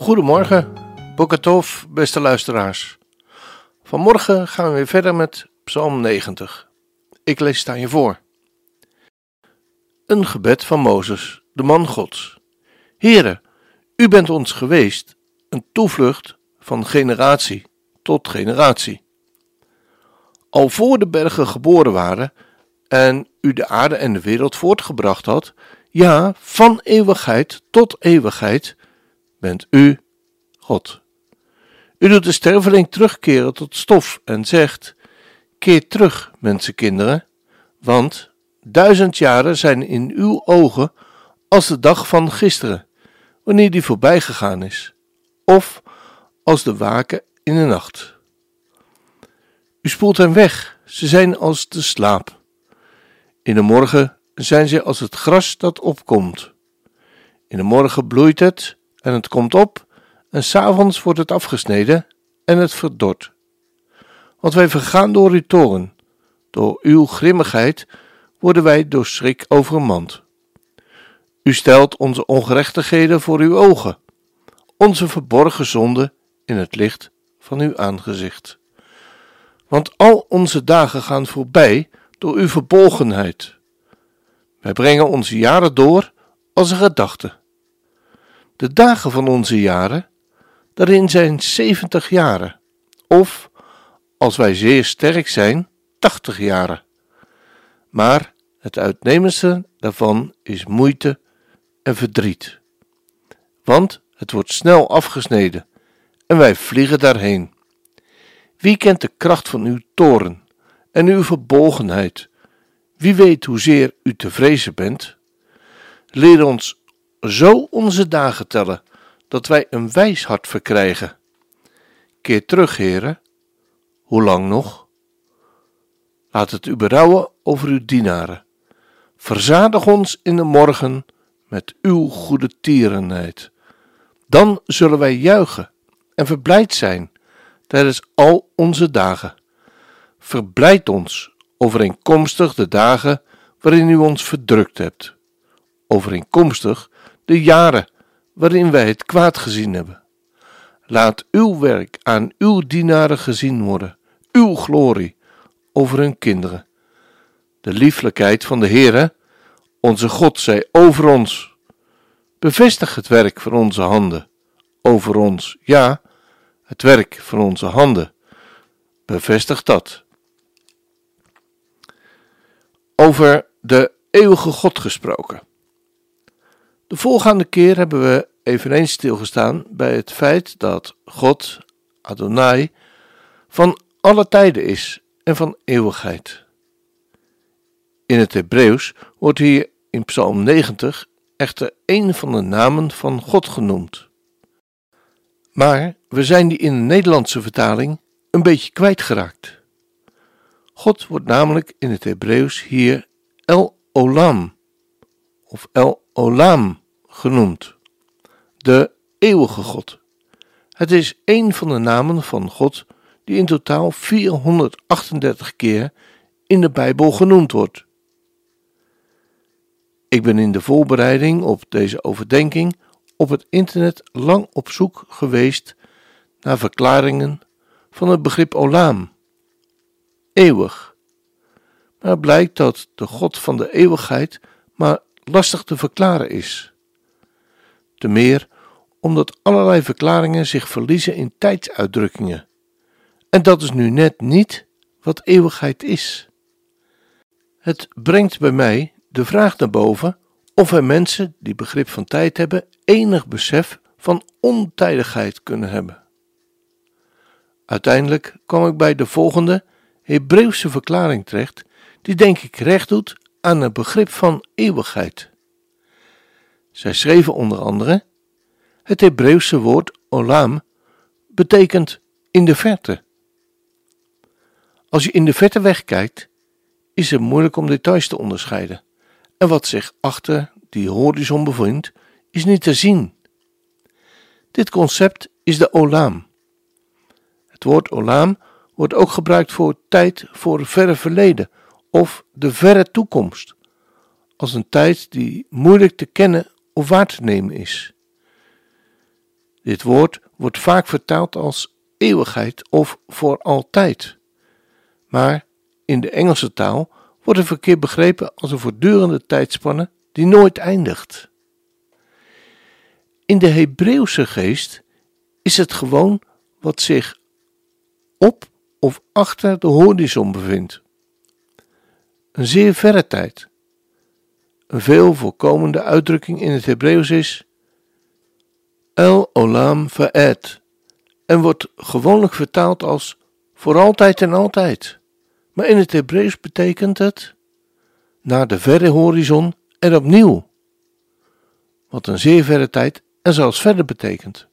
Goedemorgen, Bokatov, beste luisteraars. Vanmorgen gaan we weer verder met Psalm 90. Ik lees het je voor. Een gebed van Mozes, de man Gods. Heere, u bent ons geweest, een toevlucht van generatie tot generatie. Al voor de bergen geboren waren en u de aarde en de wereld voortgebracht had, ja, van eeuwigheid tot eeuwigheid, bent u God. U doet de sterveling terugkeren tot stof en zegt: Keer terug, mensenkinderen, want duizend jaren zijn in uw ogen als de dag van gisteren, wanneer die voorbij gegaan is, of als de waken in de nacht. U spoelt hen weg, ze zijn als de slaap. In de morgen zijn ze als het gras dat opkomt. In de morgen bloeit het en het komt op, en s'avonds wordt het afgesneden en het verdort. Want wij vergaan door uw toren, door uw grimmigheid worden wij door schrik overmand. U stelt onze ongerechtigheden voor uw ogen, onze verborgen zonden in het licht van uw aangezicht. Want al onze dagen gaan voorbij door uw verbolgenheid. Wij brengen onze jaren door als een gedachte. De dagen van onze jaren, daarin zijn zeventig jaren, of, als wij zeer sterk zijn, tachtig jaren. Maar het uitnemendste daarvan is moeite en verdriet. Want het wordt snel afgesneden en wij vliegen daarheen. Wie kent de kracht van uw toren en uw verbolgenheid? Wie weet hoezeer u te vrezen bent? Leer ons zo onze dagen tellen, dat wij een wijs hart verkrijgen. Keer terug, heren. Hoe lang nog? Laat het u berouwen over uw dienaren. Verzadig ons in de morgen met uw goede tierenheid. Dan zullen wij juichen en verblijd zijn tijdens al onze dagen. Verblijd ons overeenkomstig de dagen waarin u ons verdrukt hebt, overeenkomstig de jaren waarin wij het kwaad gezien hebben. Laat uw werk aan uw dienaren gezien worden, uw glorie over hun kinderen. De lieflijkheid van de Heere, onze God, zij over ons. Bevestig het werk van onze handen, over ons, ja, het werk van onze handen. Bevestig dat. Over de eeuwige God gesproken. De volgende keer hebben we eveneens stilgestaan bij het feit dat God, Adonai, van alle tijden is en van eeuwigheid. In het Hebreeuws wordt hier in Psalm 90 echter een van de namen van God genoemd. Maar we zijn die in de Nederlandse vertaling een beetje kwijtgeraakt. God wordt namelijk in het Hebreeuws hier El Olam of El Olam genoemd, de eeuwige God. Het is een van de namen van God die in totaal 438 keer in de Bijbel genoemd wordt. Ik ben in de voorbereiding op deze overdenking op het internet lang op zoek geweest naar verklaringen van het begrip Olam, eeuwig. Maar blijkt dat de God van de eeuwigheid maar lastig te verklaren is. Te meer omdat allerlei verklaringen zich verliezen in tijdsuitdrukkingen. En dat is nu net niet wat eeuwigheid is. Het brengt bij mij de vraag naar boven of wij mensen die begrip van tijd hebben enig besef van ontijdigheid kunnen hebben. Uiteindelijk kwam ik bij de volgende Hebreeuwse verklaring terecht, die denk ik recht doet aan het begrip van eeuwigheid. Zij schreven onder andere: Het Hebreeuwse woord olam betekent in de verte. Als je in de verte wegkijkt, is het moeilijk om details te onderscheiden. En wat zich achter die horizon bevindt, is niet te zien. Dit concept is de olam. Het woord olam wordt ook gebruikt voor tijd voor verre verleden of de verre toekomst, als een tijd die moeilijk te kennen of waar te nemen is. Dit woord wordt vaak vertaald als eeuwigheid of voor altijd. Maar in de Engelse taal wordt het verkeerd begrepen als een voortdurende tijdspanne die nooit eindigt. In de Hebreeuwse geest is het gewoon wat zich op of achter de horizon bevindt. Een zeer verre tijd. Een veel voorkomende uitdrukking in het Hebreeuws is El Olam Va'ed en wordt gewoonlijk vertaald als voor altijd en altijd. Maar in het Hebreeuws betekent het naar de verre horizon en opnieuw. Wat een zeer verre tijd en zelfs verder betekent.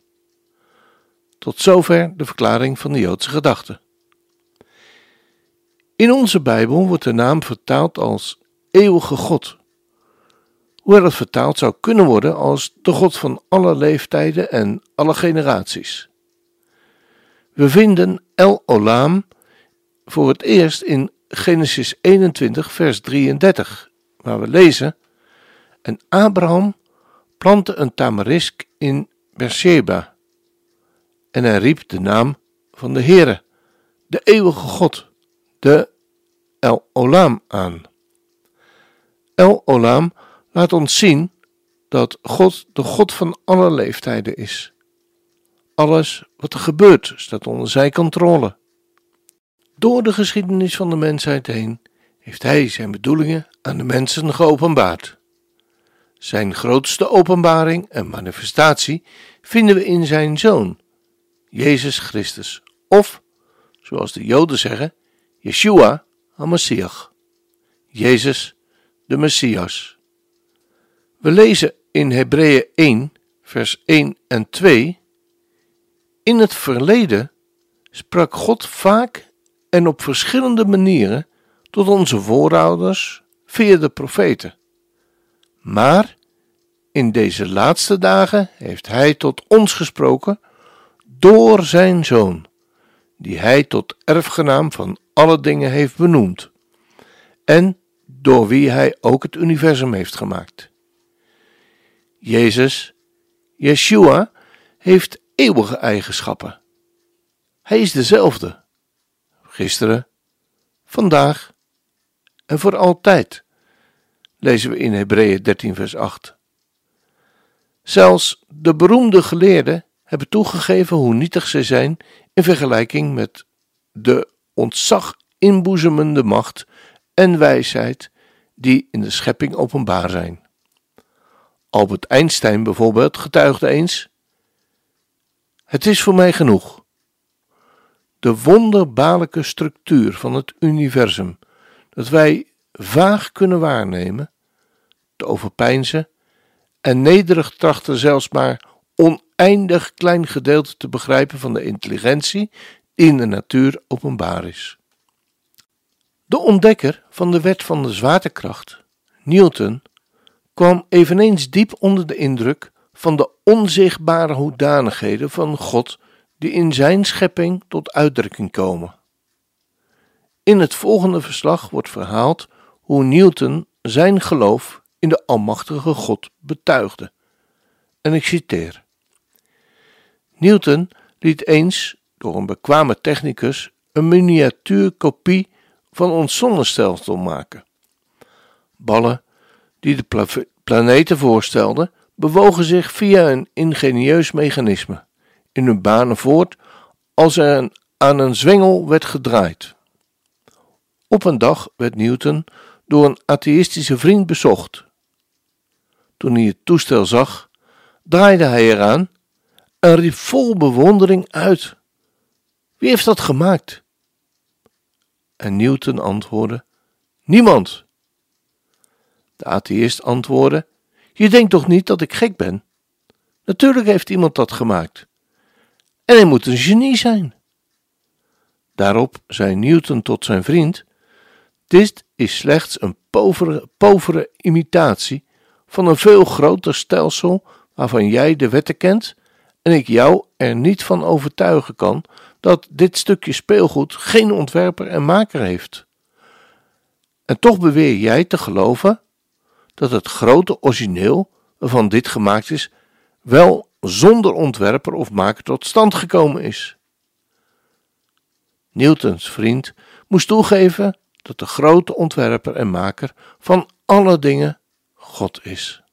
Tot zover de verklaring van de Joodse gedachte. In onze Bijbel wordt de naam vertaald als eeuwige God. Hoe dat vertaald zou kunnen worden als de God van alle leeftijden en alle generaties. We vinden El Olam voor het eerst in Genesis 21, vers 33, waar we lezen: En Abraham plantte een tamarisk in Beersheba. En hij riep de naam van de Heere, de eeuwige God, de El Olam aan. El Olam laat ons zien dat God de God van alle leeftijden is. Alles wat er gebeurt staat onder zijn controle. Door de geschiedenis van de mensheid heen heeft Hij zijn bedoelingen aan de mensen geopenbaard. Zijn grootste openbaring en manifestatie vinden we in Zijn Zoon, Jezus Christus, of, zoals de Joden zeggen, Yeshua HaMashiach, Jezus de Messias. We lezen in Hebreeën 1, vers 1 en 2 in het verleden sprak God vaak en op verschillende manieren tot onze voorouders via de profeten. Maar in deze laatste dagen heeft Hij tot ons gesproken door Zijn Zoon, die Hij tot erfgenaam van alle dingen heeft benoemd, en door wie Hij ook het universum heeft gemaakt. Jezus, Yeshua, heeft eeuwige eigenschappen. Hij is dezelfde, gisteren, vandaag en voor altijd, lezen we in Hebreeën 13, vers 8. Zelfs de beroemde geleerden hebben toegegeven hoe nietig zij zijn in vergelijking met de ontzag inboezemende macht en wijsheid die in de schepping openbaar zijn. Albert Einstein bijvoorbeeld getuigde eens het is voor mij genoeg. De wonderbaarlijke structuur van het universum, dat wij vaag kunnen waarnemen, te overpeinzen en nederig trachten zelfs maar oneindig klein gedeelte te begrijpen van de intelligentie die in de natuur openbaar is. De ontdekker van de wet van de zwaartekracht, Newton, kwam eveneens diep onder de indruk van de onzichtbare hoedanigheden van God die in zijn schepping tot uitdrukking komen. In het volgende verslag wordt verhaald hoe Newton zijn geloof in de Almachtige God betuigde. En ik citeer: Newton liet eens door een bekwame technicus een miniatuurkopie van ons zonnestelsel maken. Ballen die de planeten voorstelden, bewogen zich via een ingenieus mechanisme in hun banen voort als er aan een zwengel werd gedraaid. Op een dag werd Newton door een atheïstische vriend bezocht. Toen hij het toestel zag, draaide hij eraan en riep vol bewondering uit: Wie heeft dat gemaakt? En Newton antwoordde: Niemand. De atheïst antwoordde: Je denkt toch niet dat ik gek ben? Natuurlijk heeft iemand dat gemaakt. En hij moet een genie zijn. Daarop zei Newton tot zijn vriend: Dit is slechts een povere, povere imitatie van een veel groter stelsel waarvan jij de wetten kent en ik jou er niet van overtuigen kan dat dit stukje speelgoed geen ontwerper en maker heeft. En toch beweer jij te geloven dat het grote origineel waarvan dit gemaakt is, wel zonder ontwerper of maker tot stand gekomen is. Newtons vriend moest toegeven dat de grote ontwerper en maker van alle dingen God is.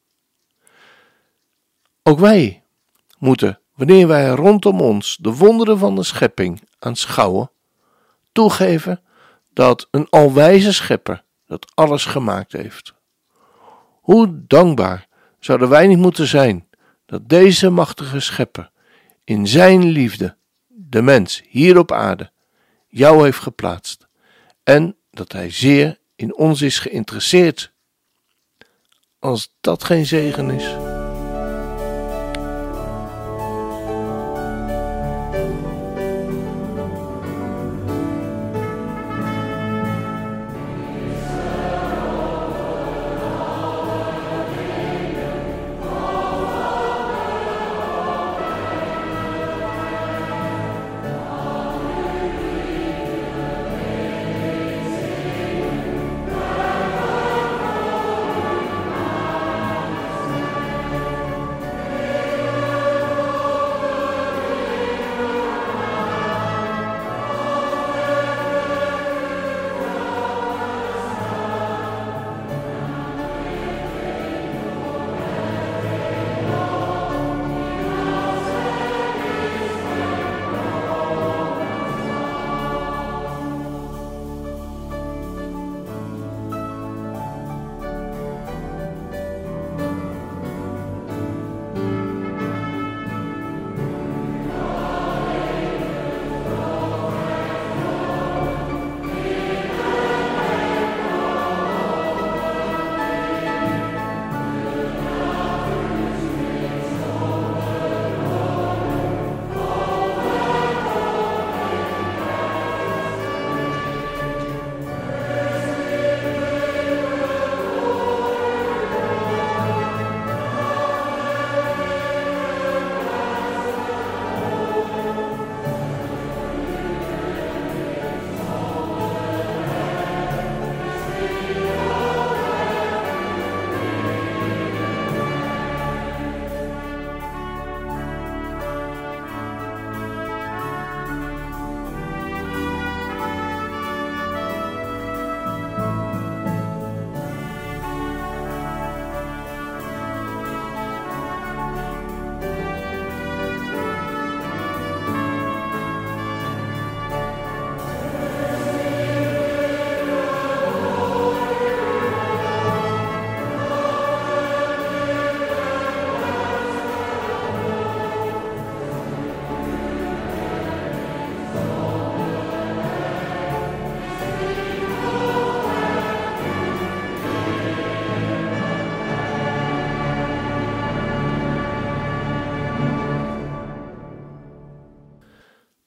Ook wij moeten, wanneer wij rondom ons de wonderen van de schepping aanschouwen, toegeven dat een alwijze schepper dat alles gemaakt heeft. Hoe dankbaar zouden wij niet moeten zijn dat deze machtige schepper in zijn liefde de mens hier op aarde jou heeft geplaatst en dat hij zeer in ons is geïnteresseerd. Als dat geen zegen is.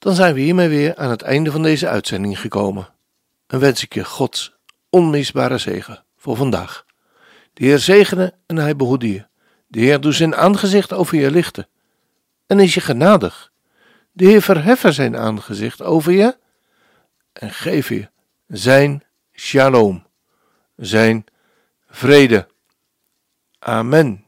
Dan zijn we hiermee weer aan het einde van deze uitzending gekomen. En wens ik je Gods onmisbare zegen voor vandaag. De Heer zegene en hij behoede je. De Heer doet zijn aangezicht over je lichten en is je genadig. De Heer verheffen zijn aangezicht over je en geef je zijn shalom, zijn vrede. Amen.